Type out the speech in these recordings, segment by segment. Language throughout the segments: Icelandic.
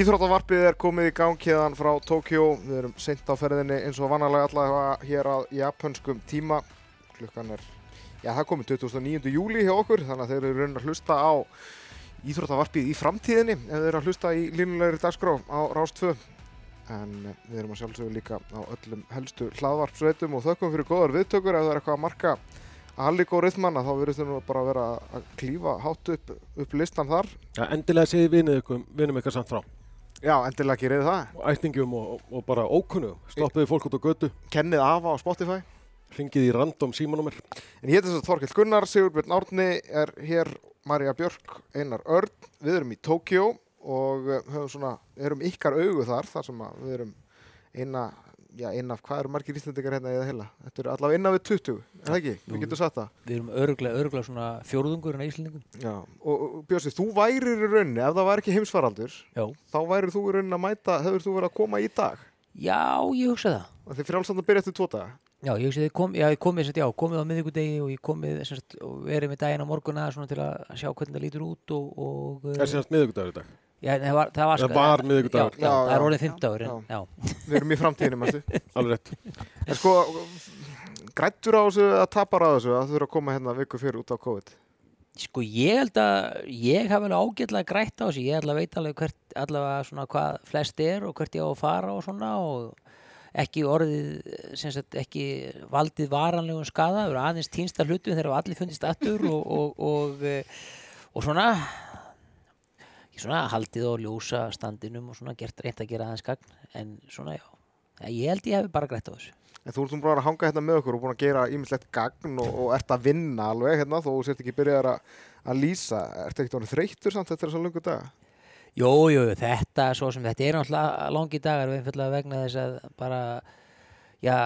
Íþróttavarpið er komið í gang hérðan frá Tókjó. Við erum sent á ferðinni eins og vanalega allavega hér á japanskum tíma. Klukkan er, já það komið 29. júli hjá okkur þannig að þeir eru raunin að hlusta á Íþróttavarpið í framtíðinni ef þeir eru að hlusta í línulegri dagskrá á Rástvö. En eh, við erum að sjálfsögja líka á öllum helstu hlaðvarpsveitum og þökkum fyrir góðar viðtökur ef það er eitthvað að marka algoritmanna þá verður þau bara að vera að klífa hátt upp, upp listan þar. Ja, endilega segið vinum ykkar samt frá. Já, endilega gerið það. Og ættingum og, og bara ókunnu. Stoppiði fólk út á götu. Kennið af á Spotify. Ringið í random símanúmer. En ég heiti þess að Þorkild Gunnar, Sigurbjörn Árni er hér, Marja Björk, Einar Örn. Við erum í Tókjó og eh, höfum svona, erum ykkar augu þar, þar sem við erum eina, já eina af, hvað eru margir íslendingar hérna eða heila? Þetta eru allavega innan við 20, er það ekki? Við getum sagt það. Við erum öruglega, öruglega svona fjórðungur en íslendingum. Já, og, og Björsi, þú værir í rauninni, ef það væri ekki heimsfaraldur, Já. þá værir þú í rauninni að mæta, hefur þú verið að koma í dag? Já, ég hugsa það. Og þið frjálsand að byrja eftir tvo daga? Já, ég hugsa þið kom, já, ég komið, já, komið á miðvíkudegi og ég komið sagt, og verið með daginn á morguna svona til að sjá hvernig það lítur út og... og Miðugudagur? Já, það var, það var, Það var miðvikudagur. Já, já, Já, það er orðið já. Við erum í framtíðinu, mæstu. Alveg rétt. En sko, grættur á þessu að tapar á þessu að þú þurfa að koma hérna viku fyrir út á COVID? Sko, ég held að ég hafi alveg ágætlega grætt á þessu. Ég held að veit alveg hvert, allavega svona hvað flest er og hvert ég á að fara og svona og ekki orðið, sem sagt, ekki valdið varanlegum skada, það eru aðeins týnsta hlutum þegar allir fundist aftur og, og, og, eh, og svona svona haldið og ljósa standinum og svona gert reynt að gera aðeins gagn en svona já, ég held ég hefði bara grætt á þessu. En þú ert bara að hanga hérna með okkur og búin að gera ímislegt gagn og, og ert að vinna alveg hérna þó sért ekki byrjaðar að, að lýsa. Ert ekki orðið þreyttur samt eftir þessa lungu daga? Jú, jú, þetta er svo sem þetta er náttúrulega langi dagar við einfallega vegna þess að bara já,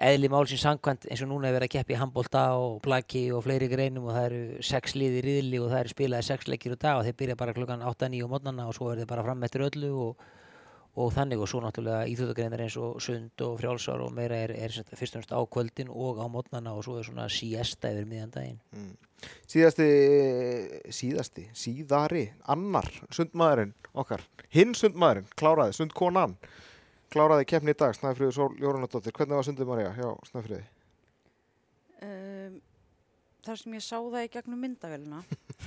eðli málsins sangkvæmt eins og núna er verið að keppa í handbólta og plaki og fleiri greinum og það eru sex liði riðli og það eru spilaði sex leikir á dag og þeir byrja bara klukkan 8-9 á mótnana og svo er þeir bara fram eftir öllu og, og þannig og svo náttúrulega íþjóðagreinar eins og sund og frjálsar og meira er, er fyrst og náttúrulega á kvöldin og á mótnana og svo er svona siesta yfir miðjan daginn. Síðasti, síðasti, síðari, annar sundmaðurinn okkar, hinn sundmaðurinn, kláraði, sundkonan, kláraði keppni í dag, Snæfríður Sól Jórunardóttir. Hvernig var sundið Marja hjá Snæfríði? um, þar sem ég sá það í gegnum myndavélina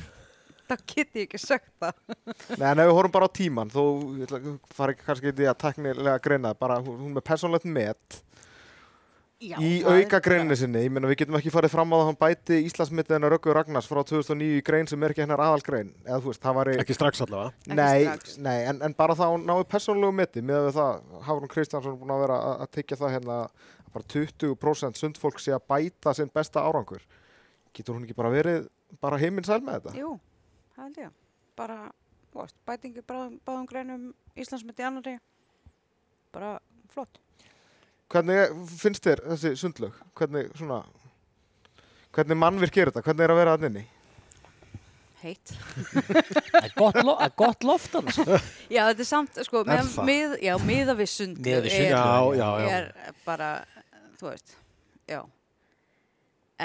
þá get ég ekki sagt það Nei, en ef við horfum bara á tíman, fara ekki kannski í því að teknilega greina það, bara hún með persónlegt met Já, í það auka greininni sinni, ég meina við getum ekki farið fram á það að hann bæti Íslandsmyndið hennar Röggur Ragnars frá 2009 í grein sem er ekki hennar aðalgrein, eða þú veist, það var Ekki strax allavega. Nei, strax. nei en, en bara þá náðu persónulegu meti með það, Hafrún Kristjánsson er búin að vera að, tekja það hérna að bara 20% sundfólk sé að bæta sinn besta árangur getur hún ekki bara verið bara heiminn sæl með þetta? Jú, það held ég bara, bætingi báðum, greinum Íslandsmyndi í annari bara flott Hvernig er- finnst þér þessi sundlög? Hvernig svona hvernig mannvirk er þetta? Hvernig er að vera að inni? heitt Það er gott, lo það er gott loft annars. Já, þetta er samt, sko, með, það? með, já, miða við sund Miðað við er, sundlaug, Já, já, já. er bara, þú veist já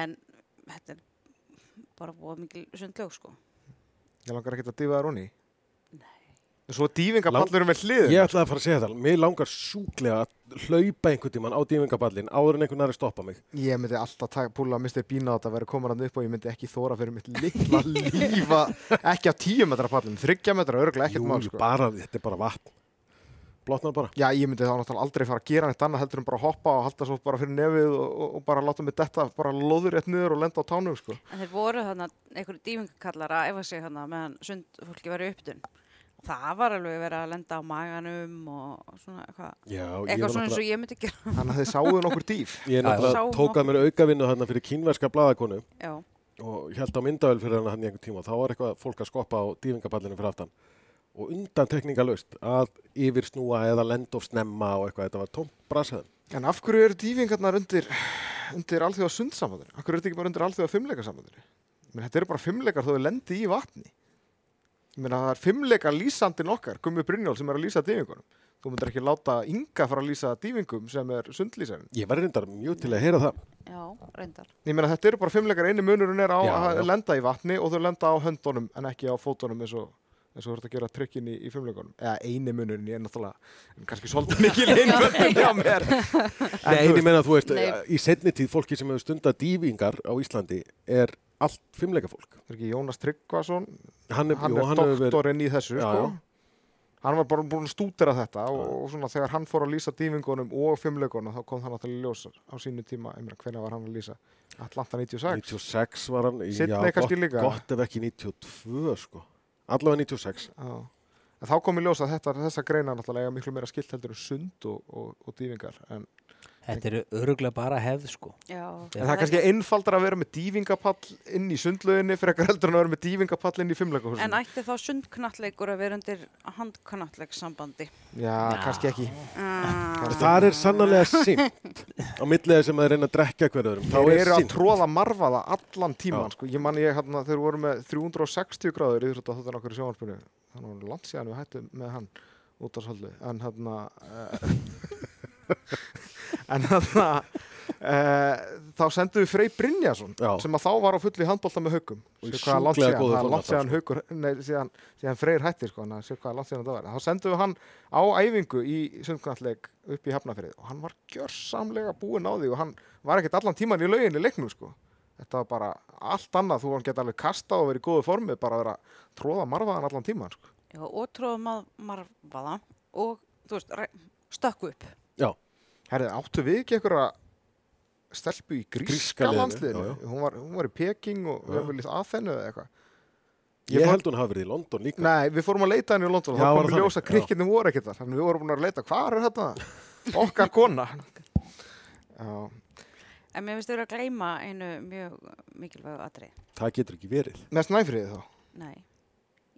en þetta er bara búið mikil sundlög, sko Ég langar ekki að dýfa þær honni En svo dývingapallurum með hliðin Ég ætlaði að fara að segja það. Mér langar sjúklega að hlaupa einhvern tíman á dývingaballin áður en einhvern er að stoppa mig. Ég myndi alltaf taka, púla að Mr. Bean á þetta að vera komin hann upp og ég myndi ekki þóra fyrir mitt litla lífa ekki á 10 metra pallin, 3 metra örgulega ekkert Jú, mál sko. bara, þetta er bara vatn. Blotnar bara. Já, ég myndi þá náttúrulega aldrei fara að gera neitt annað heldur en bara hoppa og halda svo bara fyrir nefið og, og, og bara láta mig detta bara loður rétt niður og lenda á tánum sko. En þeir voru þarna einhverju dýfingakallar að efa sig þarna meðan sundfólki var uppdun. Það var alveg verið að lenda á maganum og svona eitthvað. Já, ég Eitthvað var svona eins og ég myndi gera. Þannig að þið sáðu nokkur dýf. ég náttúrulega Sáum tók að okkur. mér aukavinnu þarna fyrir kínverska blaðakonu Já, og held á myndavel fyrir hana hann í einhvern tíma. Þá var eitthvað fólk að skoppa á dývingaballinu fyrir aftan. Og undan tekningalöst að yfirsnúa eða lenda of snemma og eitthvað. Þetta var tómt brasaðum. En af hverju eru dýfingarnar undir, undir alþjóða sundsamandinu? Af hverju eru þetta ekki bara undir alþjóða fimmleikarsamandinu? Meina það er fimmleikar lýsandinn okkar, Gummi Brynjól sem er að lýsa dýfingunum. Þú myndir ekki láta Inga fara að lýsa dýfingum sem er sundlýsarinn. Ég var reyndar mjög til að heyra það. já, reyndar. Ég meina þetta eru bara fimmleikar, eini munurinn er á Já, að já. lenda í vatni og þau lenda á höndunum en ekki á fótunum eins og, en svo er þetta að gera trikkin í, í fimmleikunum eða eini munurinn, ég er náttúrulega en kannski svolítið mikil einföldun hjá mér Nei, þú ég meina að þú veist, Nei. í setni tíð fólki sem hefur stundað dýfingar á Íslandi er allt fimmleika fólk. er ekki Jónas Tryggvason Hann er, er doktorinn í þessu Já, sko. hann var bara búin að stúdera þetta og, og svona þegar hann fór að lýsa dýfingunum og fimmleikunum þá kom það náttúrulega í ljós á sínu tíma, ég hvernig var hann að lýsa Atlanta 96 96 var hann, Sydney já, gott, gott ef ekki 92 sko. Allavega 96. Já. En þá kom í ljós að þetta, þessa greina náttúrulega eiga miklu meira skilt heldur um sund og, og, og dýfingar en, Þetta eru öruglega bara hefð sko. Já. en það er kannski einfaldar að vera með dýfingapall inn í sundlöginni fyrir ekkar heldur en að vera með dýfingapall inn í fimmleikahúsinu En ætti þá sundknattleikur að vera undir handknattleiksambandi? Já, kannski ekki Uh, Það er sannlega sint á milliði sem að reyna að drekka hverju öðrum. Þá Þeir er eru að tróða marfaða allan tíman Já. sko. Ég man ég hérna þeir voru með 360 gráður í þetta þáttan okkur í sjónvarpinu þannig að langt síðan við hættum með hann út á svolítið en hérna uh, en hérna uh, þá sendum við Frey Brynjason Já. sem að þá var á fulli handbólta með haugum síðan, alltaf, haugur nei, síðan, síðan Freyr hætti sko, þannig að þá sendum við hann á æfingu í sundkvæðleik upp í Hafnafrið og hann var gjörsamlega búinn á því og hann var ekkert allan tíman í lauginni leiknum sko. þetta var bara allt annað þú geta alveg kasta og verið í góðu formi bara að vera að tróða marfaðan allan tíman sko. Já, og tróðum að marfaða og, þú veist, stökku upp. Já, Herði, áttu við ekki einhverja stelpu í Gríska gríska liðinu, landsliðinu? Hún var, hún var í Peking og Já. hefur lítið aðfennu eða eitthvað. ég fór- held hún hafi verið í London líka. Nei, við fórum að leita henni í London og þá var kom það í ljós að þannig? krikkinni voru ekkert þar. Þannig við vorum búin að leita, hvað er þetta? Okkar kona. Já, En mér finnst þau að gleyma einu mjög mikilvægu atrið. Það getur ekki verið. með snæfriði þá. Nei,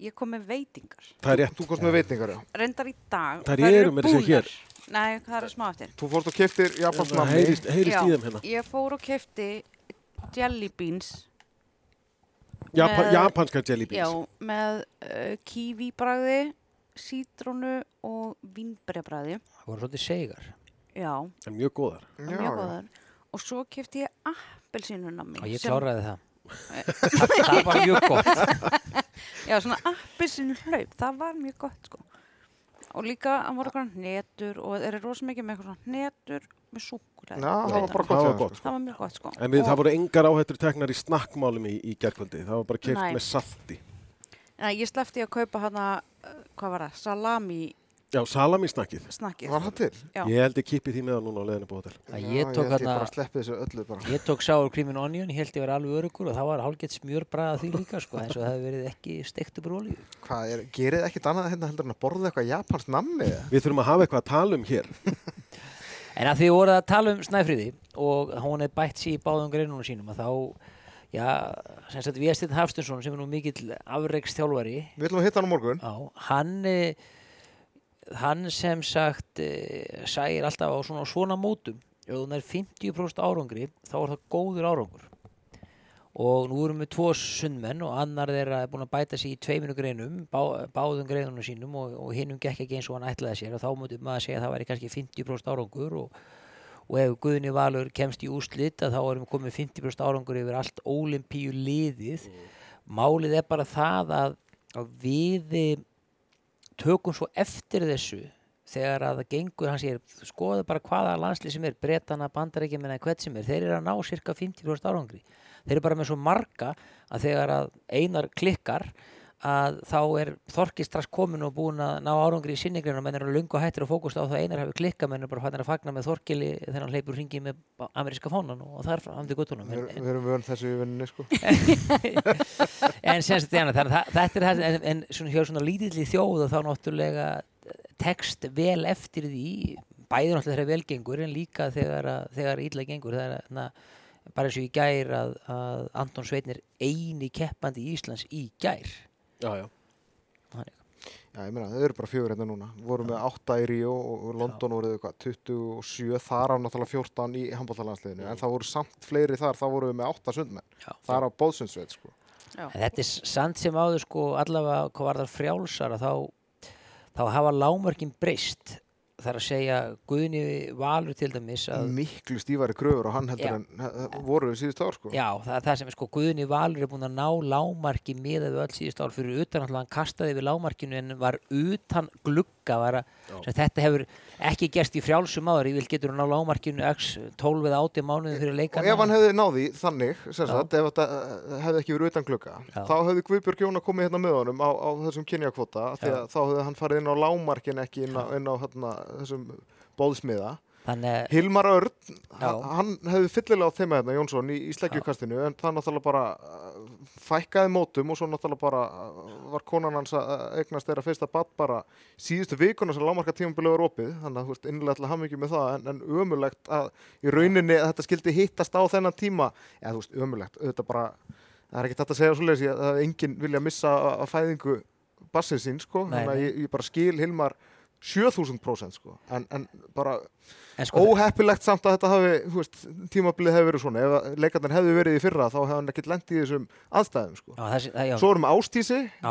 ég kom með veitingar. Það er rétt. Þú komst með veitingar, já. Reyndar í dag. Þær eru búnar. Nei, það er smá eftir. Þú fórst og keftir japansk Það nammi. heyrist, heyrist Já. í þeim hérna. Ég fór og kefti jelly beans. Japa, Með- japanska jelly Já, beans. með uh, kiwi bræði, sítrónu og vínberjabræði. Það voru svolítið segar. Já, En mjög góðar. Já, mjög já. góðar. Og svo kefti ég appelsínunammi. Og ég kláraði það. það. Það var mjög gott. Já, svona appelsínu hlaup, það var mjög gott sko. Og líka, hann voru eitthvað hnetur og þeir eru rosa mikið með eitthvað svona hnetur með súkulega. Já, það var bara Það gott. var hjá þeim, gott. sko. Það var mjög gott sko. En við, Og- það voru engar áhættur teknar í snakkmálum í, í gerkvöldi. Það var bara keft Nei. með salti. Nei, ég slefti að kaupa hana, uh, hvað var það, salami Já, salami snakkið. snakkið. Var það til? Já. Ég held ég kippi því með það núna á hótel. Að Já, ég tók held ég bara sleppi þessu öllu bara. ég tók sour cream and onion, ég held ég verið alveg örugur og það var hálfgett smjörbræða því líka sko, eins og það hefði verið ekki úr olíu. Hvað, er, gerið ekkit annað hérna heldur en að borða eitthvað japansk nammi? eða? Við þurfum að hafa eitthvað að tala um hér. En að því voruð að tala um Snæfríði og hún er bætt sér í báðum greinunum sínum að þá, já, sem sagt Viðastinn Hafstunsson sem er nú mikill afreikstjálfari, Við ætlum að hitta hann á morgun. já, hann, eh, hann sem sagt eh, sæir alltaf á svona, svona mótum, ef hún er 50% árangri, þá er það góður árangur. Og nú erum við tvo sundmenn og annar þeirra er búin að bæta sig í tveiminu greinum, bá, báðum greinunum sínum og, og hinnum gekk ekki eins og hann ætlaði sér og þá mútið maður að segja að það væri kannski 50% árangur og, og ef Guðni Valur kemst í úslit að þá erum við komið 50% árangur yfir allt ólimpíu liðið. Málið er bara það að, að við tökum svo eftir þessu þegar að það gengur, hann sér, skoðu bara hvaða landslið sem er, bretana, bandarækjumina, hvert sem er, þeir eru að ná cirka 50% árangri. Þeir eru bara með svo marga að þegar að einar klikkar að þá er Þorki strax komin og búin að ná árangri í sinningrinu og menn eru lungu hættir að fókusta á það að einar hafi klikkað menn eru bara fannir að fagna með Þorkili þegar hann hleypur hringi með ameríska fánan og það er fram til guttunum. Við erum vön þessu í vinninni, sko. en að það- þetta er það, en, en svona hjá svona lítilli þjóð og þá náttúrulega tekst vel eftir því, bæði náttúrulega þegar vel gengur en líka þegar, að, þegar illa gengur, það er na, bara eins og í gær að, að Anton Sveitn er eini keppandi í Íslands í gær. Já, já. Já, ég meina, þau eru bara fjögur hérna núna. Voru með 8 í Ríó og London voruð hvað, 27, þar á náttúrulega 14 í handbóltalandsliðinu. En það voru samt fleiri þar, þá voru við með 8 sundmenn. Það er á bóðsundsveit, sko. Já. En þetta er samt sem áður sko allavega hvað var það frjálsara þá, þá hafa lámörkin breyst það er að segja Guðni Valur til dæmis að miklu stífari kröfur og hann heldur Já. en voru síðust ár sko. Já, það er það sem sko Guðni Valur er búin að ná lámarki miðað við öll síðust ár fyrir utan hann kastaði við lámarkinu en var utan glugga að, þetta hefur ekki gerst í frjálsum áður, ég vil getur hann ná lámarkinu x 12 eða 80 mánuði fyrir og leikana ef hann hefði náði þannig sagt, ef þetta eh, hefði ekki verið utan glugga Já. þá hefði Guðbjörg Jóna komið hérna með honum á, á þessum kynjakvota að þá hefði hann farið inn á lámarkin ekki inn á, inn á hérna, þessum bóðsmiða þannig að Hilmar Örn, Já. ha- hann hefði fyllilega á þeim hérna Jónsson í, í sleggjukastinu en það náttúrulega bara uh, fækkaði mótum og svo náttúrulega bara uh, var konan hans að eignast þeirra fyrsta badd bara síðustu vikuna sem lámarka tímabilið var opið. Þannig að þú veist innlega að hafa mikið með það en, en ömulegt að í rauninni að þetta skildi hittast á þennan tíma. Eða þú veist ömulegt, auðvitað bara það er ekki þetta að segja svo leiðis að enginn vilja missa að, fæðingu bassið sín sko, þannig að ég, ég bara skil Hilmar 7000% sko, en, en bara sko, óheppilegt samt að þetta hafi, tímabilið hefði verið svona, ef leikarnir hefði verið í fyrra þá hefði hann ekkert lent í þessum aðstæðum sko. já, þessi, það, já, Svo erum Ástísi, já,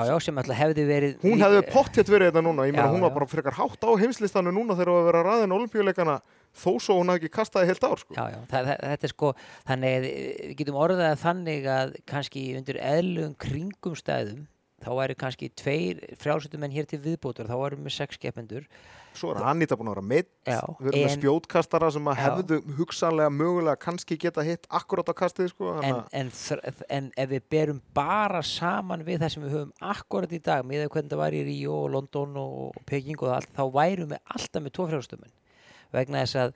verið hún hefði pottjett verið þetta núna, ég meina hún var bara frekar hátt á heimslistanu núna þegar það var að vera ræðin olimpíuleikana þó svo hún hafði ekki kastaði heilt ár sko. Já, já, þetta er sko, þannig við getum orðað þannig að kannski undir eðlugum kringum stæðum þá væri kannski tveir frjálsutumenn hér til viðbótur, þá væri með sex skeppendur. Svo er Anita búin að vera meitt, Já, við erum með en- spjótkastara sem að hefðu hugsanlega mögulega kannski geta hitt akkurát á kastið sko, en, að- en, en ef við berum bara saman við það sem við höfum akkurat í dag með hvernig það var í Ríó og London og Peking og allt, þá værum við alltaf með tvo frjálsutumenn vegna þess að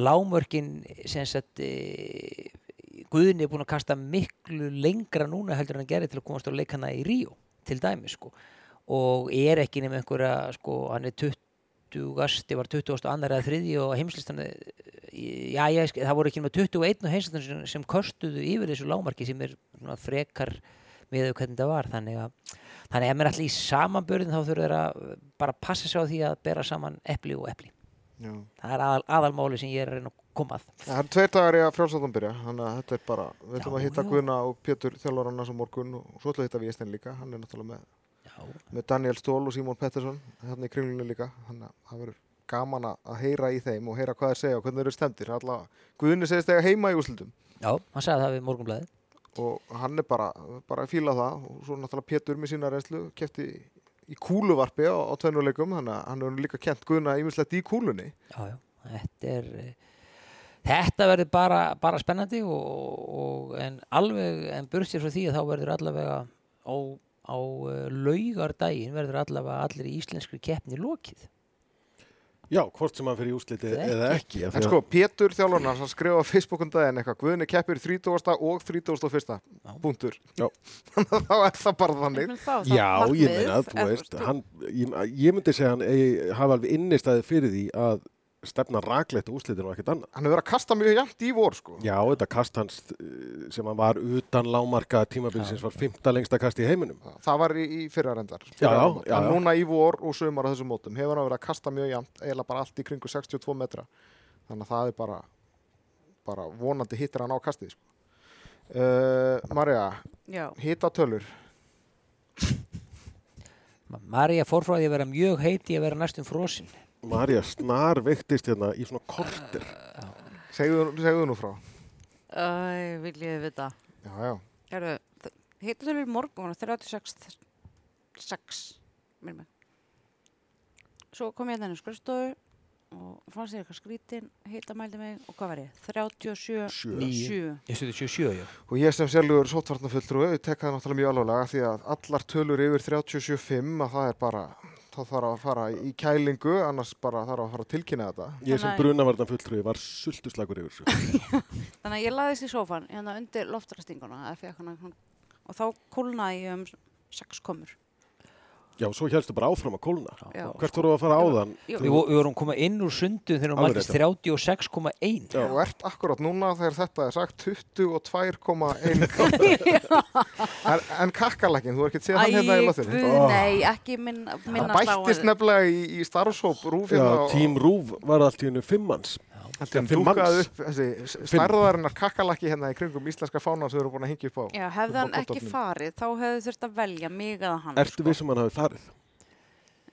lámörkin sem sagt e, Guðni er búin að kasta miklu lengra núna heldur en hann gerði til að komast á leikana í Ríó til dæmi sko og er ekki nema einhverja sko hann er 20 gasti var 20. annar eða þriði og heimslistan já, já, það voru ekki nema 21 og heimslistan sem, sem kostuðu yfir þessu lámarki sem er svona frekar með hvernig það var þannig að þannig að ef mér allir í samanbörðin þá þurfa þeir að bara passa sig á því að bera saman epli og epli Já. það er aðal, aðalmáli sem ég er að reyna að koma að Það er tveir dagar í að frjálsáttan byrja, þannig að þetta er bara, við ætlum að hitta. Guðna og Pétur þjálfarana sem morgun og svo ætlum við að hitta Vístin líka, hann er náttúrulega með, með Daniel Stól og Simon Pettersson hérna í kringlunni líka, þannig að það verður gaman að- heyra í þeim og heyra hvað þeir segja og hvernig þeir eru stemdir, allavega Guðni segist þegar heima í úrslutum já, hann sagði það við morgunblæði og hann er bara, bara að fíla það og svo náttúrulega Pétur með sína reynslu þetta er eh, þetta verður bara, bara spennandi og, og en alveg en burstir frá því að þá verður allavega á, á uh, laugardaginn verður allavega allir íslenskri keppni lokið Já, hvort sem hann fyrir úsliti Eða ekki. En sko, Pétur þjálfarnar, hann skrifa á Facebook um daginn eitthvað, Guðni keppir 30. og 31. Já. Búntur. Já. Þannig að þá er það bara þannig. Þá, þá Já, ég meina, þú veist, hann, ég, ég myndi segja hann eigi- hafa alveg innistæði fyrir því að stefna raklegt úslitinu og ekkert annað. Hann hefur verið að kasta mjög jæmt í vor, sko. Já, þetta kast hans eh, sem hann var utan lámarka tímabilsins var fymta lengsta kast í heiminum. Það var í, í fyrra reyndar. Já, já, En já, já. núna í vor og sumar á þessum mótum hefur hann verið að kasta mjög jæmt, eiginlega bara allt í kringu 62 metra. Þannig að það er bara, bara vonandi hittir hann á kastið, sko. Uh, Marja, Já, hita tölur. Marja fór frá því að vera mjög heiti að vera næstum frosin Marja snar veiktist hérna í svona korter. Segðu, segðu nú frá. Æ, vil ég vita. Já, já. Hittu þau morgun var 36 6 mér með. Svo kom ég þenni skrifstofu og fannst ég eitthvað skrítin, hittamældi mig og hvað var ég? 37 Sjö. Níu. 7. Ég stuði 27 já. Og ég sem sérlegur sótvarnafulltrúi, ég tek það náttúrulega mjög alvarlega því að allar tölur yfir 37.5 að það er bara, þá þarf að fara í kælingu, annars bara þarf að fara að tilkynna þetta. Ég sem brunavartan fulltrúi var sultuslagur yfir þessu. Þannig að ég laðist í sófan hérna undir loftrastinguna og þá kólnaði ég um 6 komur. Já, svo helstu bara áfram að kólna. Já. Hvert voru að fara áðan? Jú. Við, vo- við vorum koma inn úr sundu þegar við rétt, 36,1 Já. Og ert akkurat núna þegar þetta er sagt 22,1 en, kakkalakkin, þú er ekki að segja hann hérna í loðinu. nei, ekki minn, Það minnast á bættist nefnilega í, í starfshóp rúf Já, hérna og- tím Rúf var allt í hennu fimmans. Dúkaði manns. upp þessi stærðarinnar kakkalakki hérna í kringum íslenska fánan sem við erum búin að hengja upp á. Já, hefði hann ekki farið, þá hefði þurft að velja mig eða hann. Ertu við sem hann hafi farið?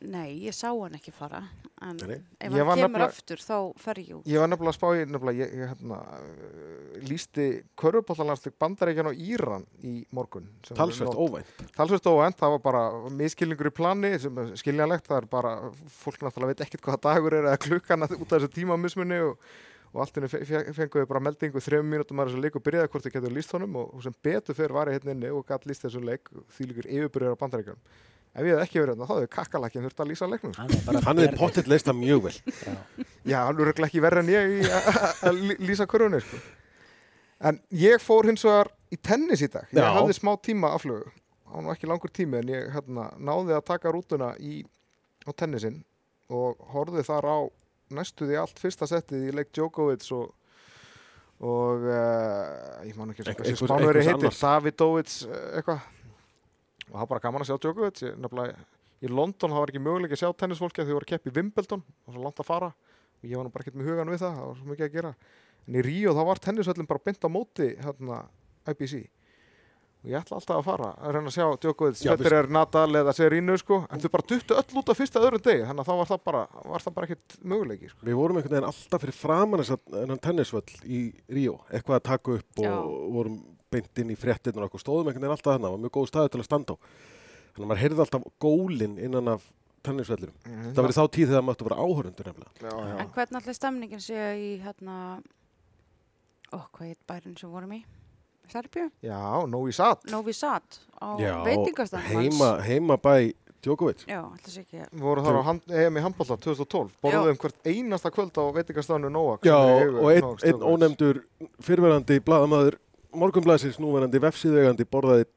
Nei, ég sá hann ekki fara. en Nei, ef Ég hann kemur aftur þá fer ég út. Ég var nefnilega að spá í, nefnilega, ég, ég hérna, uh, lísti körfuballalandsleik bandaríkjan á Íran í morgun. sem Talsvert nótt. óvænt. Talsvert óvænt, það var bara miskilningur í plani sem er skiljanlegt, það er bara, fólk náttúrulega veit ekkert hvaða dagur er eða klukkan út af þessu tímamismunni og, og allt henni fenguðu bara meldingu þrejum mínútum að þessu leik og byrjaði hvort þið getur líst honum og, og sem betur fyrir var ég hérna inni og gætt líst þessum leik Ef ég hef ekki verið hérna, þá hefði kakkalakinn þurft að lýsa leiknum. Hann bara Hann hefði pottitt leist það mjög vel. Já. Já, hann er örugglega ekki verið en ég í að- að að lý- lýsa körunni, sko. En ég fór hins vegar í tennis í dag. Ég Já. hafði smá tíma aflögu. Það var nú ekki langur tími en ég hérna, náði að taka rútuna í, á tennisinn og horfði þar á næstu því allt fyrsta settið í leik Djokovic og og uh, ég man ekki einhver- spánveri einhvers heitir. Davidovits uh, eitthvað og það var bara gaman að sjá Djokovic. Í London það var ekki möguleik að sjá tennisfólki að þau voru að keppa í Wimbledon. Og svo langt að fara. Og ég var nú bara ekkert með hugan við það. Það var svo mikið að gera. En í Ríó þá var tennisvöllin bara beint á móti hérna IBC og ég ætla alltaf að fara að reyna að sjá Djokovic, við- Federer, Nadal eða Serinu sko, en þau bara duttu öll út af fyrsta öðrum degi. Þannig að þá var það bara, var það bara ekkert möguleiki sko. Við vorum einhvern veginn alltaf fyrir framan þess að tennisvöll í Ríó, eitthvað að taka upp og vorum beint inn í fréttin og stóðum einhvern veginn alltaf þarna, var mjög góð staður til að standa á. Þannig að maður heyrði alltaf gólinn innan af tennisvellirum. Það verið þá tíð þegar það máttu vera áhörundur nefnilega. já, já. En hvernig allir stemningin sé í hérna, hvað heit bærin sem vorum í? Serbju? já, Novi Sad Novi Sad á Já, veitingastæðum heima, heima bæ Djokovic. Já, allir sé ekki. Við vorum þar á hand, EM í handbólta 2012 borðum hvert einasta kvöld á veitingastafnu Nóak Já, í og einn ein ónefndur fyrverandi blaðamaður morgunblæsins núverandi vefsíðvegandi borðaði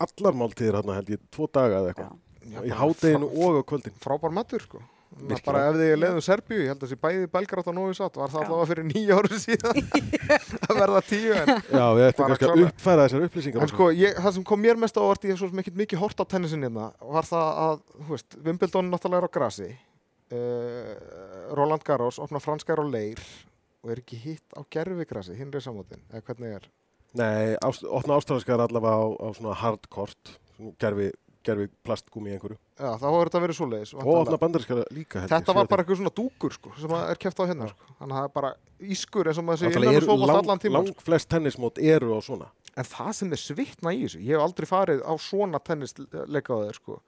allar máltíðir hann held ég tvo daga eða eitthvað. Í hádeginu og á kvöldin. frábær matur sko Virkilega. bara ef þið leiðum Serbíu, ég held að þessi bæði Belgrátt og Novi Sad, var það allavega fyrir nýja ári síðan að verða tíu en, Já, við ættum kannski að uppfæra þessar upplýsingar. en sko, ég, það sem kom mér mest á vart ég hef svo sem ekkert mikið hort á tennisin hérna var það að, þú veist, Wimbledon náttúrulega er á grasi uh, Roland Garros, opna franskar á leir og er ekki hitt á gerfigrasi hinn er samótin, eða hvernig er Nei, ást, opna ástralinskar allavega á, á svona hardkort, gerfi, gerfi plastgúmi einhverju. Já, þá hefur þetta verið svoleiðis Og opna bandarinskar líka held ég, Þetta var bara eitthvað svona dúkur sko, sem er keft á hérna sko. Þannig að það er bara ískur eins og maður sé innan og lang, allan tíma lang sko. flest tennismót eru á svona. En það sem er svitna í þessu Ég hef aldrei farið á svona tennisleika á þeir sko.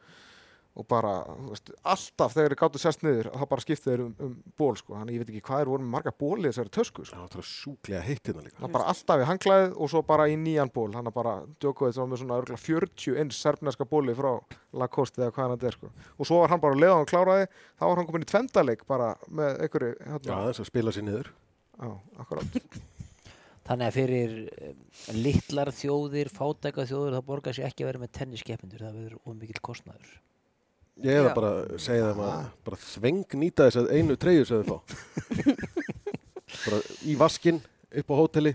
Og bara, þú veist, alltaf þegar þeir gáttu sest niður þá bara skiptið þeir um, um ból sko. Þannig ég veit ekki hvað þeir voru með marga ból í þessari tösku sko. Það var sjúklega heitt hérna líka. Það er bara alltaf í hanglaðið og svo bara í nýjan ból Þannig að bara Djokovic var með svona örgulega 40 eins serbneska bóli frá Lacoste eða hvað hann þetta er sko. Og svo var hann bara leðan og kláraði Þá var hann komin í tvendaleik bara með einhverju Já, hérna, þess að spila sér niður. Já, akkurát Þannig að fyrir um, litlar þjóðir, fátæka þjóðir, það það. Ég hefði Já. bara að segja þeim að bara þveng nýta þess að einu treyju sem þið fá. bara í vaskinn, upp á hóteli,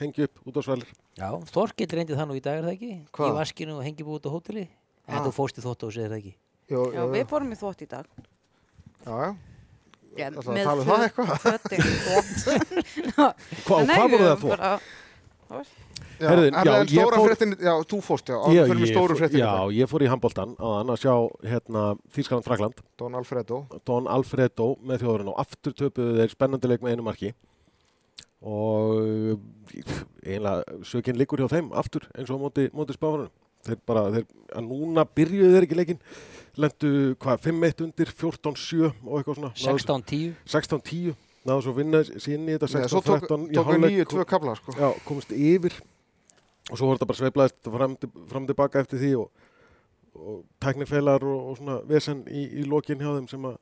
hengi upp, út á svælir. Já, Þorkill reyndi það nú í dag, er það ekki? Hvað? Í vaskinu og hengi búið út á hóteli. En Ah. þú fórst í þótt og segir það ekki. Jú, Já, jú, við fórum í þvótt í dag. já, já. Já, Ætlarðu að tala um það eitthvað? Hva, Nei, hvað voru það þó? Bara- Já, en já, stóra fór- fréttin, já, þú fórst, já, áður fyrir stóru fór- fréttin Já, ég fór í handbóltan á þann að sjá hérna Þískaland-Frakland, Don Alfredo, Don Alfredo með þjóðurinn og aftur töpuðu þeir spennandi leik með einu marki og eiginlega sökinn liggur hjá þeim aftur eins og móti, móti spáfarunum. Þeir bara, þeir, að núna byrjuðu þeir ekki leikinn, lendu hvað, 5-1 undir, 14-7 og eitthvað svona. Náðu- 16-10. 16-10, náðu svo að vinna sér inn í þetta Nei, svo tók, 16-13 í tók við nýju tvö kabla, sko. já, komist yfir og svo voru þetta bara sveiflaðist fram, fram tilbaka eftir því og, og tæknifeilar og, og svona vesen í, í lokin hjá þeim sem að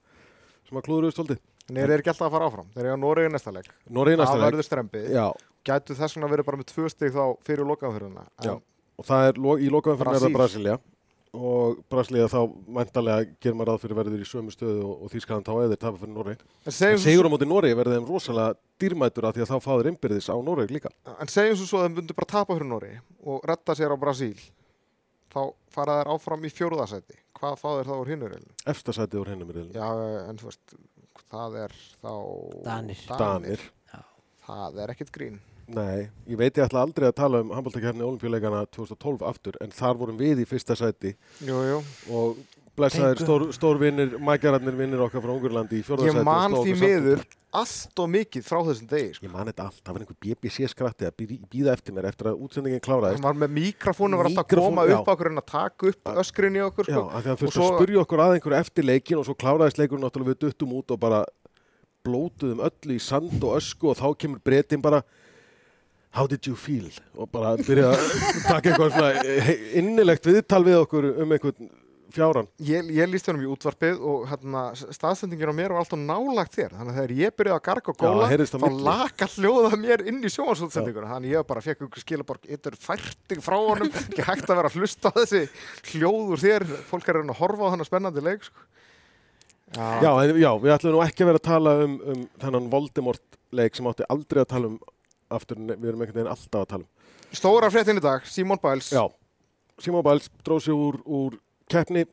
sem að klúðuruðu stoltið. En þeir eru ekki alltaf að fara áfram, þeir eru á Noregi næsta leik. Noregi næsta Það leik. verður strempið, Já, gætu þess vegna verið bara með tvö stig þá fyrir lokaðumfyrirna. Já. og það er í lokaðum fyrir Brasil. það Brasilia og Brasilia þá mæntalega gerir maður ráð fyrir verður í sömu stöðu og, og Þýskaland þá eða tafa fyrir Noregi. En svo, á móti Noregi verður þeim rosalega dýrmætur af því að þá fá þeir innbyrðis á Noregi líka. en segjum svo svo að þeim bundu bara tapa fyrir Noregi og retta sér á Brasíl. Þá fara þær áfram í fjóruðasæti. Hvað fá þeir þá úr hinnurreilinu? Efsta sætið úr riðlunum. Já, en þú veist, það er þá... Danir. Danir. Það er ekkit grín. Nei, ég veit ég ætla aldrei að tala um handbóltakefni olimpíuleikana 2012 aftur en þar vorum við í fyrsta sæti Jú, jú. og blessaðir Tengu. stór, stórvinnir, mækjararnir vinnir okkar frá Ungurlandi í fjórðarsæti. Ég man því miður allt og mikið frá þessum degi sko. Ég man þetta allt, það var einhver BBC skratti að býða eftir mér eftir að útsendingin kláraðist. Hann var með mikrofónu, var alltaf að koma já. upp okkur en að taka upp öskrin í okkur Já, sko. að Og þurfti svo- að spurja okkur að einhverju eftir leikin og svo kláraðist leikurinn náttúrulega við duttum út og bara blótuðum öllu í sand og ösku og þá kemur breytin bara How did you feel? Og bara byrja að taka eitthvað svona he- innilegt viðtal við okkur um einhvern fjáran. Ég, ég líst honum í útvarpið og hérna, staðsendingin á mér var alltaf nálagt þér þannig að þegar ég byrjaði að garga og Já, góla þá laka hljóða mér inn í sjónvarsútsendinguna þannig ég bara fekk ykkur skilaborg yttur færting frá honum, ekki hægt að vera að hlusta þessi hljóð úr þér fólk er að horfa á þennan spennandi leik sko. Já, en, já, við ætlum nú ekki að vera að tala um, um þennan Voldemort-leik sem átti aldrei að tala um aftur, við erum einhvern veginn alltaf að tala um. Stóra fréttin í dag, Simon Biles Já, Simon Biles dróð sér úr, úr keppni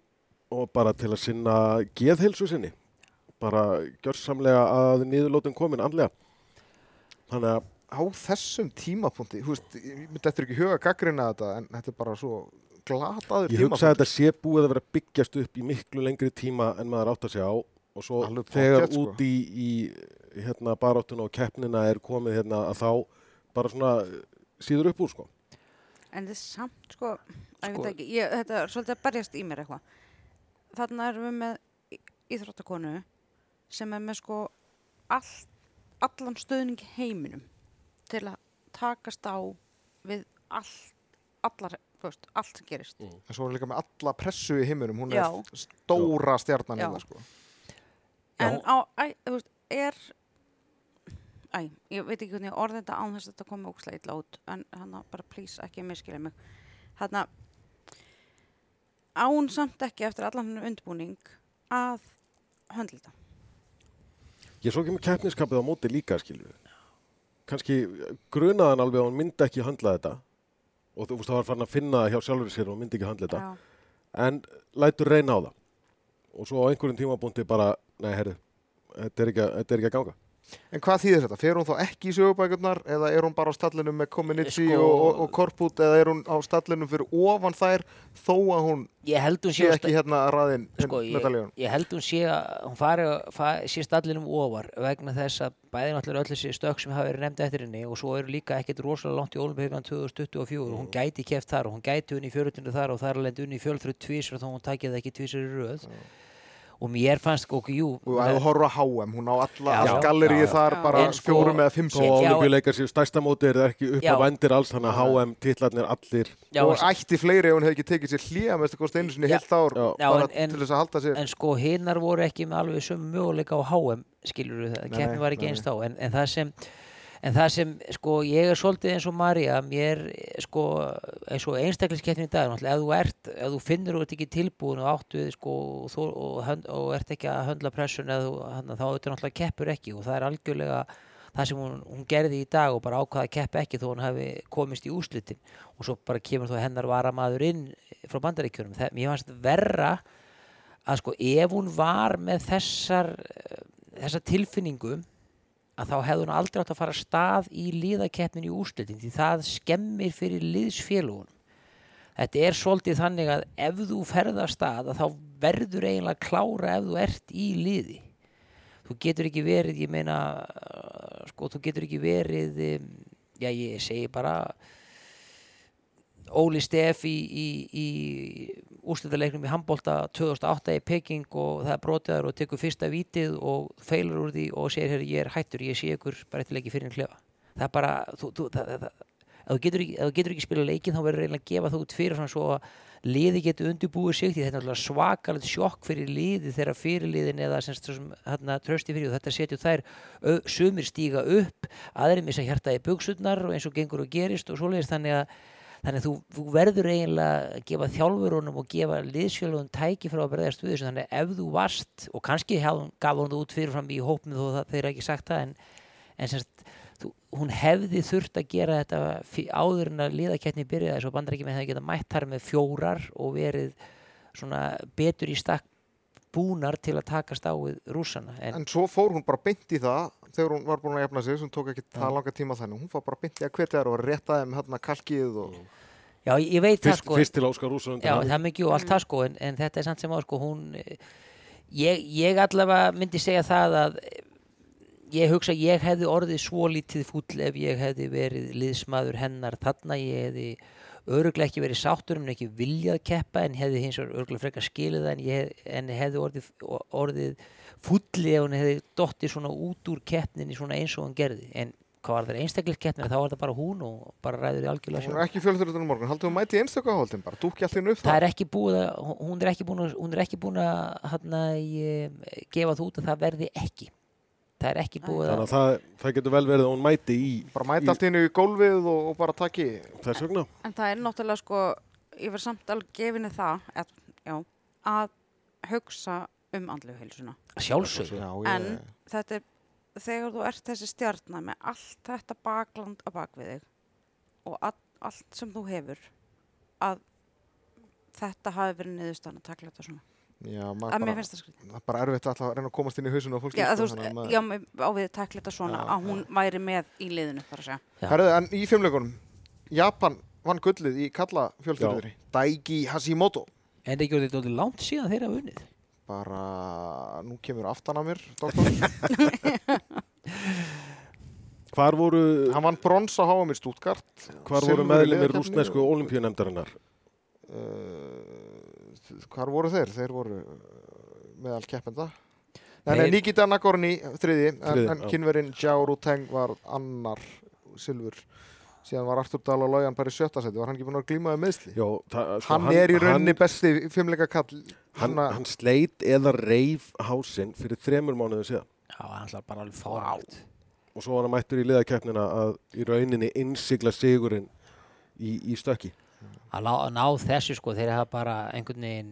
og bara til að sinna geðheilsu sinni. Bara gjörsamlega að niðurlótum komin andlega. Þannig að á þessum tímapunkti þú veist, ég myndi eftir ekki huga gaggrina þetta en þetta er bara svo glataður ég hugsa að þetta sé búið að vera byggjast upp í miklu lengri tíma en maður átt að segja á og svo Alveg þegar pottþétt, sko. út í, í hérna, baráttuna og keppnina er komið hérna að þá bara svona síður upp úr sko. En þetta er samt, sko, ég Sko- veit ekki, ég, þetta er svolítið að berjast í mér eitthvað. Þarna erum við með íþróttakonu sem er með sko all, allan stöðning heiminum til að takast á við all, allar, þú veist, allt sem gerist. en svo er hún líka með alla pressu í heiminum hún Já. er stóra stjarnan Já. hérna sko. En á, æ, þú veist, er, æ, ég veit ekki hvernig ég orði þetta án þess að þetta komi ókslega illa út, en hann bara please ekki miskilja mig. Að án samt ekki eftir allan hann undirbúning að höndla þetta. Ég svo kemur keppniskapið á móti líka skilju. Kannski grunaðan alveg að hún myndi ekki höndla þetta og þú veist það var farin að finna hjá sjálfur sér og hún myndi ekki höndla þetta Já. en lætur reyna á það og svo á einhverjum tímabúndi bara, nei herru þetta er ekki, að- þetta er ekki að ganga en hvað þýðir þetta? fer hún þá ekki í sögubækurnar eða er hún bara á stallinu með Kominitsi Sko- og, og, og Korpút eða er hún á stallinu fyrir ofan þær þó að hún sé ekki hérna að raðin sko, ég, ég held hún sé að hún fari, fari sé stallinum ofar vegna þess að bæði náttúrulega öll þessi stök sem hafa verið nefnd eftir henni og svo eru líka ekkert rosalega langt í Olimpíukan 2024 og hún gæti keft þar og hún gæti unni í fjörutinu þar og þar alveg unni í fjölþröð tvísar og mér fannst, ok, jú og þú horfur á HM, hún á alla Já. þar Já. bara En sko- fjórum eða fimm og olimpíuleikar séu stærsta móti er það ekki upp Já. á vendir alls þannig að HM titlarnir allir Já, og ætti fleiri ef hún hefði ekki tekið sér hlýja með þetta kosti einu sinni heilt ár Já. Já, bara en- til þess að halda sér en sko hinnar voru ekki með alveg sömu möguleika á HM skilur það, Nei, keppni nei, var ekki nei, eins þá en, en það sem en það sem, sko, ég er svolítið eins og Marja, mér, sko eins og einstakliskeppni í dag, náttúrulega ef þú ert, ef þú finnur og ert ekki tilbúin og áttu við, sko, og, þú, og, hönd, og ert ekki að höndla pressun eða hann, þá auðvitað náttúrulega keppur ekki og það er algjörlega það sem hún, hún gerði í dag og bara ákvaða að keppa ekki þó hún hafi komist í úslitin og svo bara kemur þú hennar varamaður inn frá bandaríkjunum, það, mér fannst verra að sko ef hún var með þessar eh, þessa tilfinningu að þá hefði hún aldrei átt að fara stað í liðakeppnin í úrslitin því það skemmir fyrir liðsfélugunum þetta er svolítið þannig að ef þú ferð af stað að þá verður eiginlega klára ef þú ert í liði. Þú getur ekki verið ég meina uh, sko þú getur ekki verið um, já ég segi bara Óli Steff í, í, í úrslitaleiknum í handbólta 2008 í Peking og það brotiðar og tekur fyrsta vítið og feilur úr því og segir hér ég er hættur, ég sé ykkur bara eftir leiki fyrir en klefa. Það er bara, þú, þú, það, það, það, ef þú getur ekki, þú ekki spila leikin þá verður reynilega að gefa það út fyrir svona svo að liði getur undirbúið sig því þetta er svakalegt sjokk fyrir liði þegar fyrirliðin eða trösti fyrir og þetta setjur þær sumir stíga upp aðrir missa hjarta í buksutnar og eins og gengur og gerist og svoleiðis. Þannig að þannig þú, þú verður eiginlega að gefa þjálfurunum og gefa liðsfjölugum tæki frá að berðast við þessu. Þannig ef þú varst og kannski hef, gaf hún það út fyrirfram í hópinu þó það, þeir ekki sagt það en, en semst, þú, hún hefði þurft að gera þetta áður en að liðakettni byrjaði. Þess að bandar ekki með það að geta mætt þar með fjórar og verið betur í stakk búnar til að takast á við rússana en, en svo fór hún bara beint í það þegar hún var búin að jafna sig sem tók ekki það langa tíma þannig hún fór bara beint í að hvetja þær og rétta þeim hérna kalkið og já ég veit það fyrst, sko. fyrst til Óskar Rússon Já, það er mikið og allt það sko en, en þetta er samt sem á sko hún ég, ég allavega myndi segja það að ég hugsa ég hefði orðið svo lítið fúll ef ég hefði verið liðsmaður hennar þarna ég hefði öruglega ekki verið sáttur um ekki viljað keppa en hefði hins vegar öruglega frekar skilið en, ég, hef- en hefði orðið, orðið fúlli ef hún hefði dottið svona út úr keppninni svona eins og hún gerði. En hvað var það einstaklega keppnina þá var það bara hún og bara ræður í algjörlega Hún sjálf. er ekki fjölþjóðutunum morgun, haldum við mæti í einstöku áhaldin bara, dúkja allir upp það er ekki búið að hún- hún er ekki búin að, hún er ekki búin að ég, gefa það út að það verði ekki það er ekki búið þannig að að það, það getur vel verið að hún mæti í, bara mæti í allt inn í gólfið og, og bara taki þess vegna En það er náttúrulega sko, ég verð samt alveg gefinni það, að, já, að hugsa um andlegu heilsuna. sjálfsög Já, En þetta er, þegar þú ert þessi stjarnar með allt þetta bakland á bakvið þig og all, allt sem þú hefur, að þetta hafi verið niðurstaðan að takla þetta svona. Já, Að mér finnst það skrítið. það er bara erfitt alltaf að reyna að komast inn í hausinu Já, sko, þú veist, maður- já, með- á við takla þetta svona, Já, að hún væri með í liðinu, þar að segja. Já. Herðu, en í fimmleikunum Japan vann gullið í kalla fjölþjóðri Daigi Hashimoto. En það ekki orðið dálítið langt síðan þeirra unnið? Bara, nú kemur aftan að mér doktor, hvar voru, hann vann brons á HM í Stuttgart. Hvar voru liðakeppni rúsnesku olimpíunemdarinnar uh, hvar voru þeir? þeir voru uh, meðal keppenda. Nei, Nei. nei, Nikita Nagorni þriði, en, Þriðji, en kynverinn Jiao Ruteng var annar silfur. Síðan var Artur Dahl og Lójan bara í sjötta seti var hann ekki búin að glíma með meðsli Jó, það, sko, hann, er í rauninni hann, besti fimmleika kall hann, hann sleit eða reif hásinn fyrir þremur mánuðum síðan. Já, hann ætlar bara alveg fáralt og svo var hann mættur í liðakeppnina að í rauninni innsigla sigurinn í, í stökki að ná, ná þessu sko þeir hafa bara einhvern veginn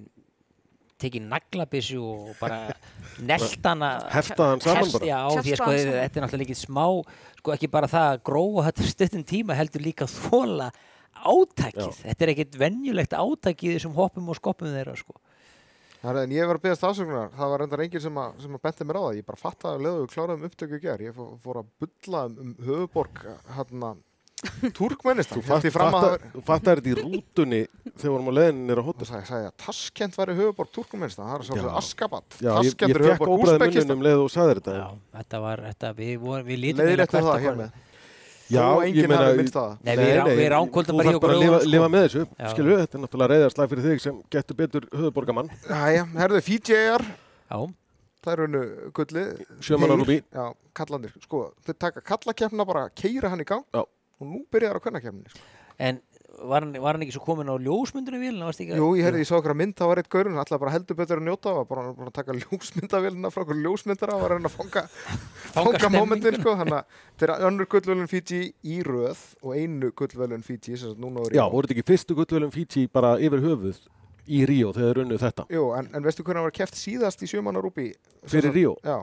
tekið naglabissu og bara neltana hefta hann saman bara. já, því sko þetta er náttúrulega ekki smá sko ekki bara það að gróa þetta stuttum tíma heldur líka þóla átakið, þetta er ekkit venjulegt átakið þessum hoppum og skoppum þeirra sko. Herra, en ég var að beðast afsökunar, það var reyndar enginn sem, að- sem að benti mér á það, ég bara fattaði að leðu kláraðum upptöku ger, ég fór, að bulla um, um höfuborg hérna Turkmenistan, þú, að það fattar, þetta í rútunni þegar við vorum á leiðinni nýra og hóttur sagði, að Taskent væri höfuborg Turkmenistan, það er svolítið Askabat. Taskent er fekk höfuborg Úsbekistan um leið og sagði þetta. Já, þetta var, þetta, við, vorum, við lítum eftir hvert það hér með. Já, og ég meina það. Nei, við erum- ánkvöldum þú bara þarf hjá bara að gröfum, lifa, sko. lifa með þessu Já. skilju, þetta er náttúrulega reyðarslag fyrir þig sem getur betur höfuborgamann Jæja, herðu, Fiji-eyjar, já, það er raunu gulli sjömanar úr bí Já, kallandir, sko, þeir taka kallakefna bara, keira hann í gang. Já. Og nú byrjar á kvennakefni sko. en var hann, var hann ekki svo komin á ekki að- Jú, ég heyrði, ég sá okkur að mynd, það var eitt gaurun, alltaf bara heldur betur að njóta, var bara búin að taka ljósmyndavélina frá okkur ljósmyndara var að reyna að fanga, fanga momentin, sko, þannig að þetta er önnur gullvölun Fiji í röð og einu gullvölun Fiji, sem sagt núna Já, voru þetta ekki fyrstu gullvelum Fiji bara yfir höfuð í Ríó þegar þeir unnu þetta? Jú, en, en veistu hvernig hann var keft síðast í sjömanna rúbi? fyrir Ríó, Já,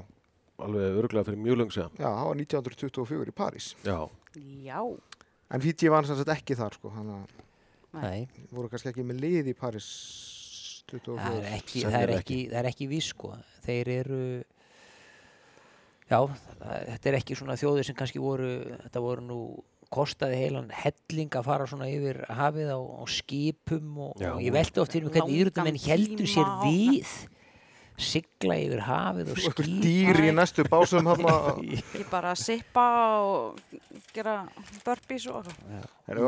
alveg örgulega fyrir mjög löng síðan já, það var 1924 í París. Já, Já. En Fiji var sem sagt ekki þar, sko, þannig að Nei, voru kannski ekki með lið í París 24. það er ekki, það er ekki, það er ekki vís sko. Þeir eru já, þetta er ekki svona þjóðir sem kannski voru, þetta voru nú kostaði heilan helling að fara svona yfir hafið á, á skipum og, og ég veldi oft fyrir mig hvernig Langan íþróttamenn heldur sér við sigla yfir hafið og Og eitthvað skýpa dýr í næstu básum Ekki bara að sippa og gera burpees og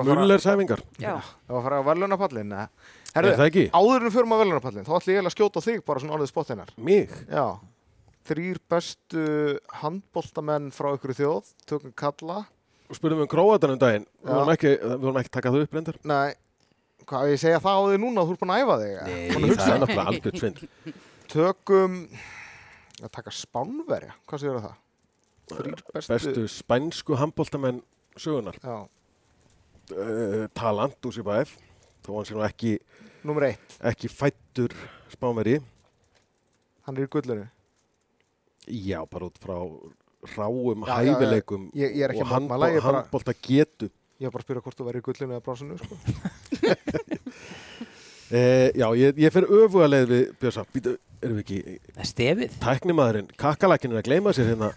mullersæfingar. Já. Það var að fara á velunapallin Er Herðu, það ekki? áður en við förum á velunapallin þá ætlum ég að skjóta þig bara svona orðið spottinnar Mig? Já, þrýr bestu handboltamenn frá ykkur þjóð tökum kalla. Spurðum við um Króatan um daginn. Við vorum ekki, við ekki taka það upp reyndar. Nei, hvað ég segja það á þig núna þú ert búin að æfa þig að það er náttúrulega algjörð svindl Tökum að taka spánverja, hvað séu það? Þrýr bestu, Bestu spænsku handbóltamenn sögunar Já, uh, Talant úr Sibæf þó hann sé nú ekki, ekki fættur spánveri hann er í gullinu. Já, bara út frá ráum Já, já, já. hæfileikum Ég- ég er ekki og að handbólta getu Ég var bara að spyrja hvort þú væri í gullinu eða brásinu sko. Eh, já, ég, ég fer öfuga leið við býtu, erum við ekki stefið. Tæknimaðurinn, kakkalakinn er að gleyma sér hérna.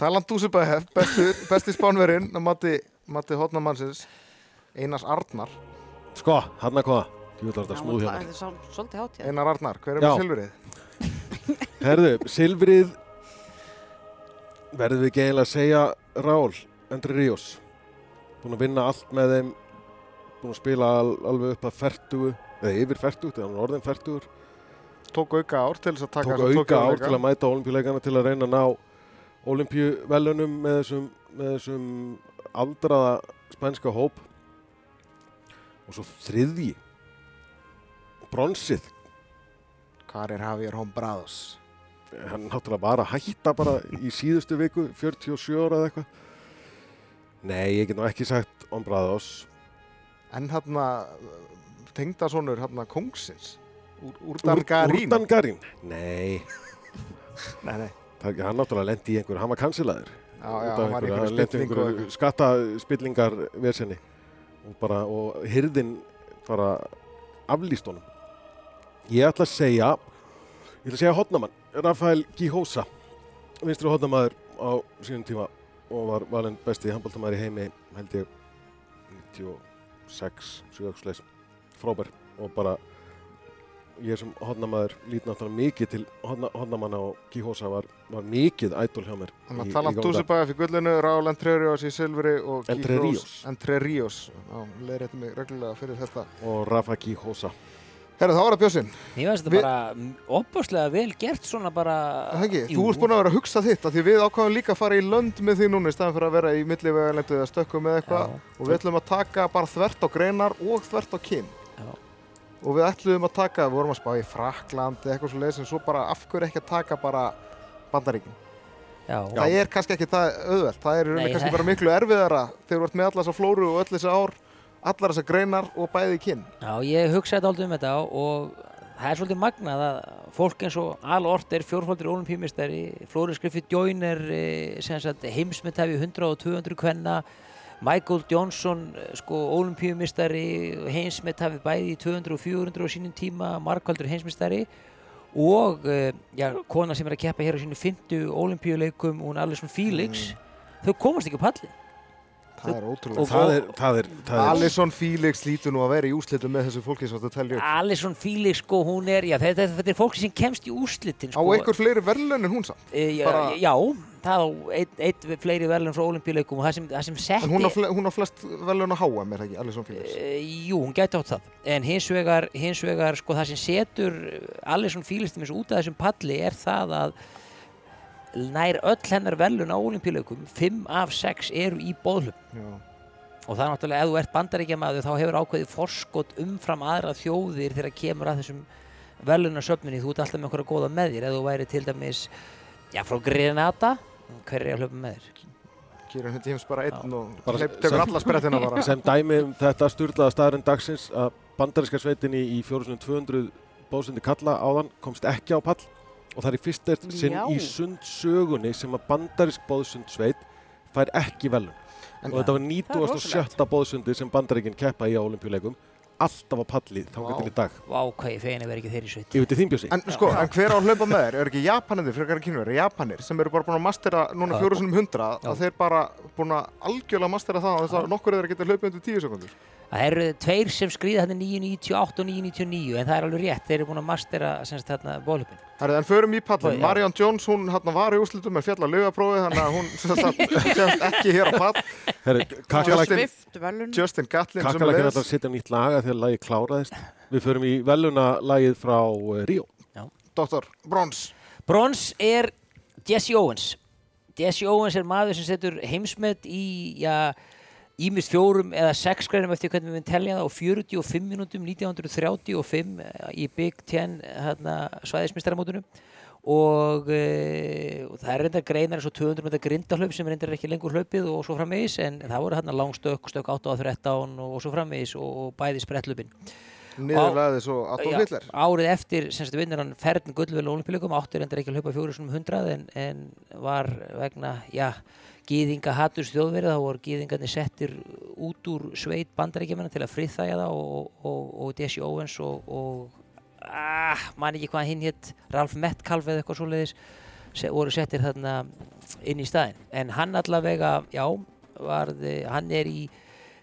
Talant Dúsibæhef, besti, besti spánverinn að mati, mati hotnamannsins Einars Arnar. Sko, hann að hvað? Ég vil þetta Já, smúð það- hérna. Einar Arnar, hver er með silfrið? Herðu, Silfrið verðum við ekki eiginlega að segja Rál, Andri Ríos. Búin að vinna allt með þeim búin að spila al, alveg upp að fertugu eða yfir fertugt, eða hann er orðin fertugur. Tók auka ár til þess að taka tók auka ár til að mæta olimpíuleikana til að reyna að ná olimpíuvelunum með þessum, með þessum aldraða spænska hóp. Og svo þriðji bronsið. Hvar er Javier Hombrados? hann náttúrulega var að hætta bara í síðustu viku 47 ára eða eitthvað. Nei, ég get nú ekki sagt Ombrados En hérna, tengdasonur hérna kongsins, Úr, Úrdan Garín. Úrdan Garín? Nei, Nei, nei. það, hann náttúrulega lendi í einhver hann var kansilaður. Já, já, hann var í einhverju lendi í einhverju skattaspillingar versenni og bara, og hyrðin bara aflýst honum. Ég ætla að segja ég ætla að segja hotnamann Rafael Gihosa vinstri hotnamaður á sínum tíma og var valinn besti handbóltamæður í heimi held ég 96 7 frábær og bara ég sem hotnamaður lít náttúrulega mikið til hotna, hotnamanna og Gihosa var, var mikið ædol hjá mér Þannig að tala um. Dúsibæði fyrir gullinu, Raúl Entre Ríos í silfri og Entre Guy Ríos. Rose- Entre Ríos. Já, leiðrétti mig reglulega fyrir þetta. og Rafa Gihosa Herru, þá var það Björnsinn. Mér finnst þetta bara opaslega vel gert svona bara Það ekki, Jú. þú ert búin að vera að hugsa þitt af því við ákvæðum líka að fara í lönd með því núna í staðan fyrir að vera í millivegalendu eða stökkum með eitthvað og við ætlum að taka bara þvert á greinar og þvert á kyn. Og við ætlum að taka, við vorum að spá í Frakland eða eitthvað svo leiðis en svo bara af hverju ekki að taka bara Bandaríkin? Já, það er kannski ekki það auðvelt. Það er í Nei, kannski bara miklu erfiðara þegar þú ert með allar þessa flóru og öll þessi ár allar þessar greinar og bæði kyn. Já, ég hugsaði aldrei um þetta og það er svolítið magnað að fólk eins og Al Ort er fjórfaldur olimpíumistari, Flóri Joyne er eh, sem sagt, heimsmyndhafi 100 og 200 kvenna, Michael Johnson eh, sko olimpíumistari, heimsmyndhafi bæði í 200 og 400 á sínum tíma, markvaldur heimsmyndstari og eh, já, kona sem er að keppa hér á sínu 50 olimpíuleikum, hún Alison Felix, þau komast ekki á pallin. það er ótrúlega það er, það er, það er Alison Felix lítur nú að vera í úslitum með þessu fólki sem þetta telja upp Alison Felix, sko, hún er, já, þetta, þetta er fólki sem kemst í úrslitin, á sko. einhver fleiri verðlun en hún samt? E, já, Bara- já, það á eitt, eitt fleiri verðlun frá olimpíuleikum og það sem, það sem setti En hún á, fle hún á flest velun að háa, mér ekki, Alison Felix. e, Jú, hún gæti átt það. En hins vegar, hins vegar sko, það sem setur Alison Felix til þess út af þessum palli er það að nær öll hennar verðlun á olimpíuleikum 5 af 6 eru í bóðlum Já. og það er náttúrulega ef þú ert bandaríkjamaður þá hefur ákveðið forskot umfram aðra þjóðir þegar kemur að þessum verðlunarsöfninni, þú ert alltaf með einhverja góða með þér. Ef þú væri til dæmis já, frá Grenada hver er að hlaupa með þér? Hindi heims bara einn og tekur alla sprettina bara. sem dæmi um þetta sturlaða staðarinn dagsins að bandaríska sveitin í, í 4200 bóðsundi kalla áðan komst ekki á pall og það er í fyrst eftir sinn í sundsögunni sem að bandarísk bóðsund sveit fær ekki velun En- og þetta var Það er 97. bóðsundi sem bandaríkin keppa í á olimpíuleikum alltaf á palli þangað Vá. til í dag Vá, hvað ég fegin að vera ekki þeirri sveit yfir til þínbjössi En sko, en hver á að hlaupa með þér? Er ekki Japanir, frekar en kynverið, Japanir sem eru bara búin að mastera núna Já. fjóru sinum hundra að þeir bara búin að algjörlega mastera það og þess að nokkur þeir geta hlaupið undir tíu sekundur. Það eru tveir sem skrýða hérna 998 og 999 en það er alveg rétt, þeir eru búin að mastera semst þarna bólöpin. Herrið, en förum í pallin. Marion Jones, hún hérna var í úrslitum með fjalla lögaprófið þannig að hún sem sagt, kemst ekki hér á pall. Justin-. Justin Gatlin Kakalak er alltaf að setja nýtt laga þegar lagi kláraðist við förum í veluna lagið frá uh, Ríó Dr. Brons. Brons er Jesse Owens. Jesse Owens er maður sem setur heimsmet í, já, ímist fjórum eða sex greinum eftir hvernig við við telja það og 45 minútum 1935 eh, í Big Ten hérna, svæðismistaramótunum og, e, og það er reyndar greinar eins og 200 metra grindahlaup sem reyndar ekki lengur hlaupið og svo framvegis en það voru hérna langstökk, stökk 8 á 13 og, og svo framvegis og, og bæði spretthlupin. Niðurlega svo Adolf Já, Hitler. árið eftir semst vinnur hann ferðin gullvel olimpíuleikum áttur endur ekki að hlaupa fjóru svona hundrað en, en var vegna já, gýðinga haturs þjóðverið þá voru gýðingarnir settir út úr sveit bandaríkjumenn til að friðþæja það og, og, og Desi Owens og, og ah, man ekki hvað hinn hétt Ralph Metcalf eða eitthvað svoleiðis se, voru settir þarna inn í staðinn. En hann allavega, já varð, hann er í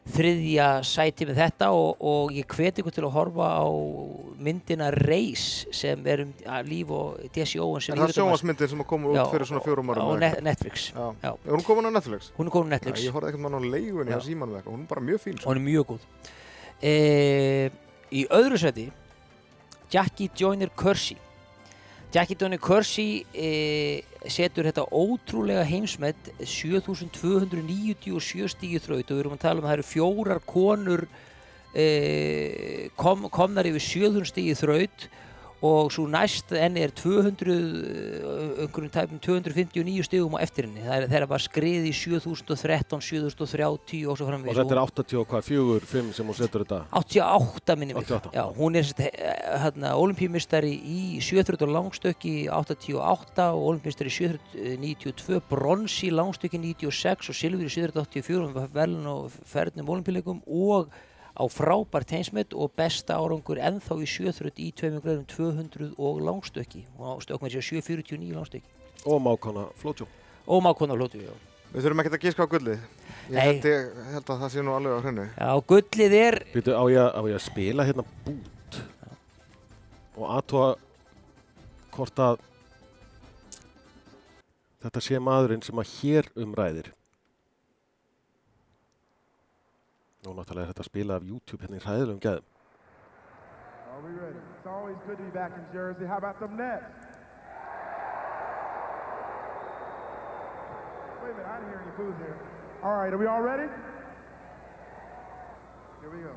þriðja sæti með þetta og, og ég hveti ykkur til að horfa á myndina Race sem er um líf og Desi sem Er það íþróttamanns- sjónvarsmyndin sem kom út Já, fyrir svona fjórum árum á Net? Netflix Já. Já. Er hún komin á Netflix? hún er komin á Já, Netflix ég horfði ekkert með hann á leigunni Já. á eitthvað, hún er bara mjög fín sko. hún er mjög góð e, í öðru seti Jackie Joyner Kersey Jackie Joyner Kersey e, setur þetta ótrúlega heimsmet 7297 stíu þraut og við erum að tala um að það eru fjórar konur e, kom, komnar yfir 700 stíu þraut og svo næst enni er 200 eh, einhverjum tæpum 259 stigum á eftir henni það er, er bara skrið í 7013, 7030 og svo Og framvegis. Þetta er 80 og hvað, 4, 5 sem hún setur þetta? 88 minni mig. 88, Já, hún er hérna, olimpíumistari í 700 langstökki 88 og olimpíumistari í 792 brons í langstökki 96 og silfur í 784 með velun og ferðnum olimpíuleikum og á frábært heimsmet og besta árangur ennþá í 700 í tveimur greiðum 200 og langstökki og stökk með sér 749 langstökki og mákona Flótjó. og mákona flótu já. Við þurfum ekkert að gíska á gullið. Ég Nei. held, ég held að það sé nú alveg á hreinu. já, gullið er Býtu, á ég, á ég að spila hérna bút og aðtóa hvort að þetta sé maðurinn sem að hér umræðir. Nú náttúrulega er þetta að spila af YouTube hérna í hræðilegum gæðum. Right, are we all ready? Here we go.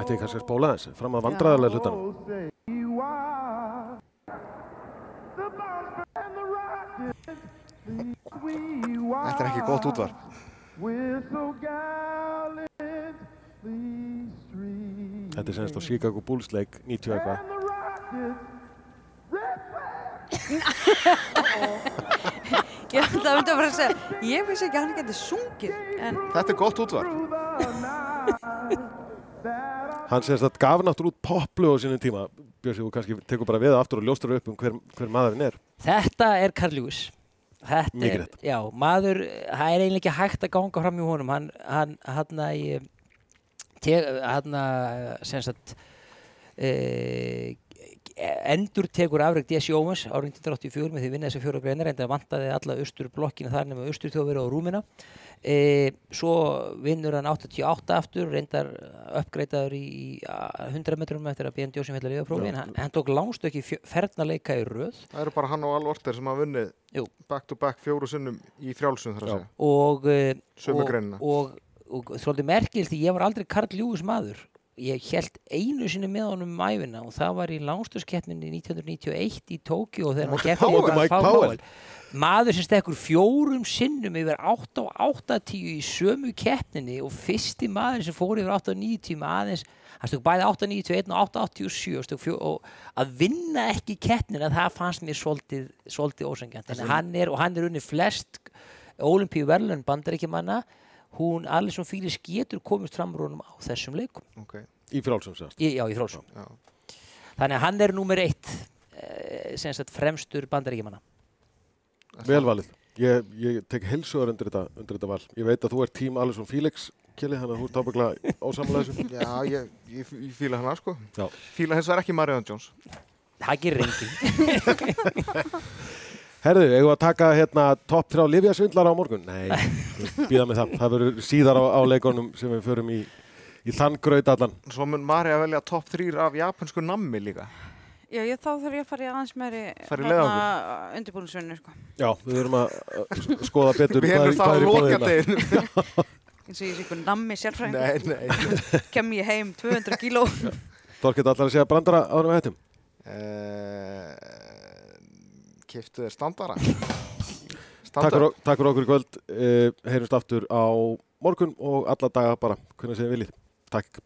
Ætti ég kannski að spóla þessu fram að vandræðarlega hlutanum. Þetta er ekki gott street. Þetta er semst á Chicago Bulls leik 90 eitthvað. Ég ætla að mynda bara að segja, ég vissi ekki að hann geti sungið, en Þetta er gott útvarp. Hann semst að gaf náttúrulega út poplu á sínum tíma. Björsi, þú kannski tekur bara við aftur og ljóstur upp um hver, hver maðurinn er. Þetta er Carl Lewis Þetta er, já, maður það er eiginlega ekki hægt að ganga fram í honum hann, hann, hann að hann að sem sagt e, endur tekur afreg D.S. Jómas árið 1984 með því vinna þessi fjóra greinar en það vantaði alla austur blokkina þar nema austur þjóðveri og rúmina e, svo vinnur hann 88 aftur reyndar uppgreitaður í, í a, 100 metrum eftir að BND sem fjallar yfirprófi en hann, tók lánstökk í ferðnarleika í röð Það eru bara hann og Al Orter sem hafa vunnið Jú. back to back fjóru sinnum í frjálsum þar að segja. og, Sömu og, og, og, svolítið merkilt því ég var aldrei Karl Lewis maður ég held einu sinni með honum um æfina og það var í lánstöðskeppninni 1991 í Tókjó þegar hann keppti Powell, Mike Powell. maður sem stekkur fjórum sinnum yfir 8 og 80 í sömu keppninni og fyrsti maður sem fór yfir 8 og 90 með aðeins hann stökk bæði 891 og 887 og, að vinna ekki keppnina það fannst mér svolítið, svolítið ósengjant en hann er, og hann er unni flest olimpíu verðlun bandaríkjumanna hún Alison Fílis getur komist fram úr honum á þessum leikum Ok. Í frálsum semst. í, já, í frálsum Já. þannig að hann er númer eitt eh, sem sagt fremstur bandaríkjumanna Velvalið. Ég, ég tek heilsugar undir þetta, undir þetta val. Ég veit að þú ert tím Alisson Felix, Kili, þannig að þú ert ábyggla ósamlega þessu. Já, ég, ég, ég fíla hana sko. Já. Fíla hins vegar ekki Marion Jones. það gerir enginn Herðu, eigum við að taka hérna topp þrjá livjasvindlar á morgun? Nei, býða með það. Það verður síðar á, á leikonum sem við förum í, í þann graut allan. Svo mun Mari að velja topp þrýr af japansku nammi líka. já, ég, þá þarf ég að fara í aðeins meiri leiðangur. undirbúinisvinnu, sko. Já, við verðum að skoða betur hvað, hefum hvað það er í bóðið hérna. ég sé ykkur nammi sérfræðingur, nei, nei. kem ég heim 200 kíló. Þorkett allar að segja brandara árum við hættum. Uh, Kiftu þér standara. Fyrir, takk fyrir okkur í kvöld. Uh, heyrjumst aftur á morgun og alla daga bara, hvernig sem þið viljið. Takk.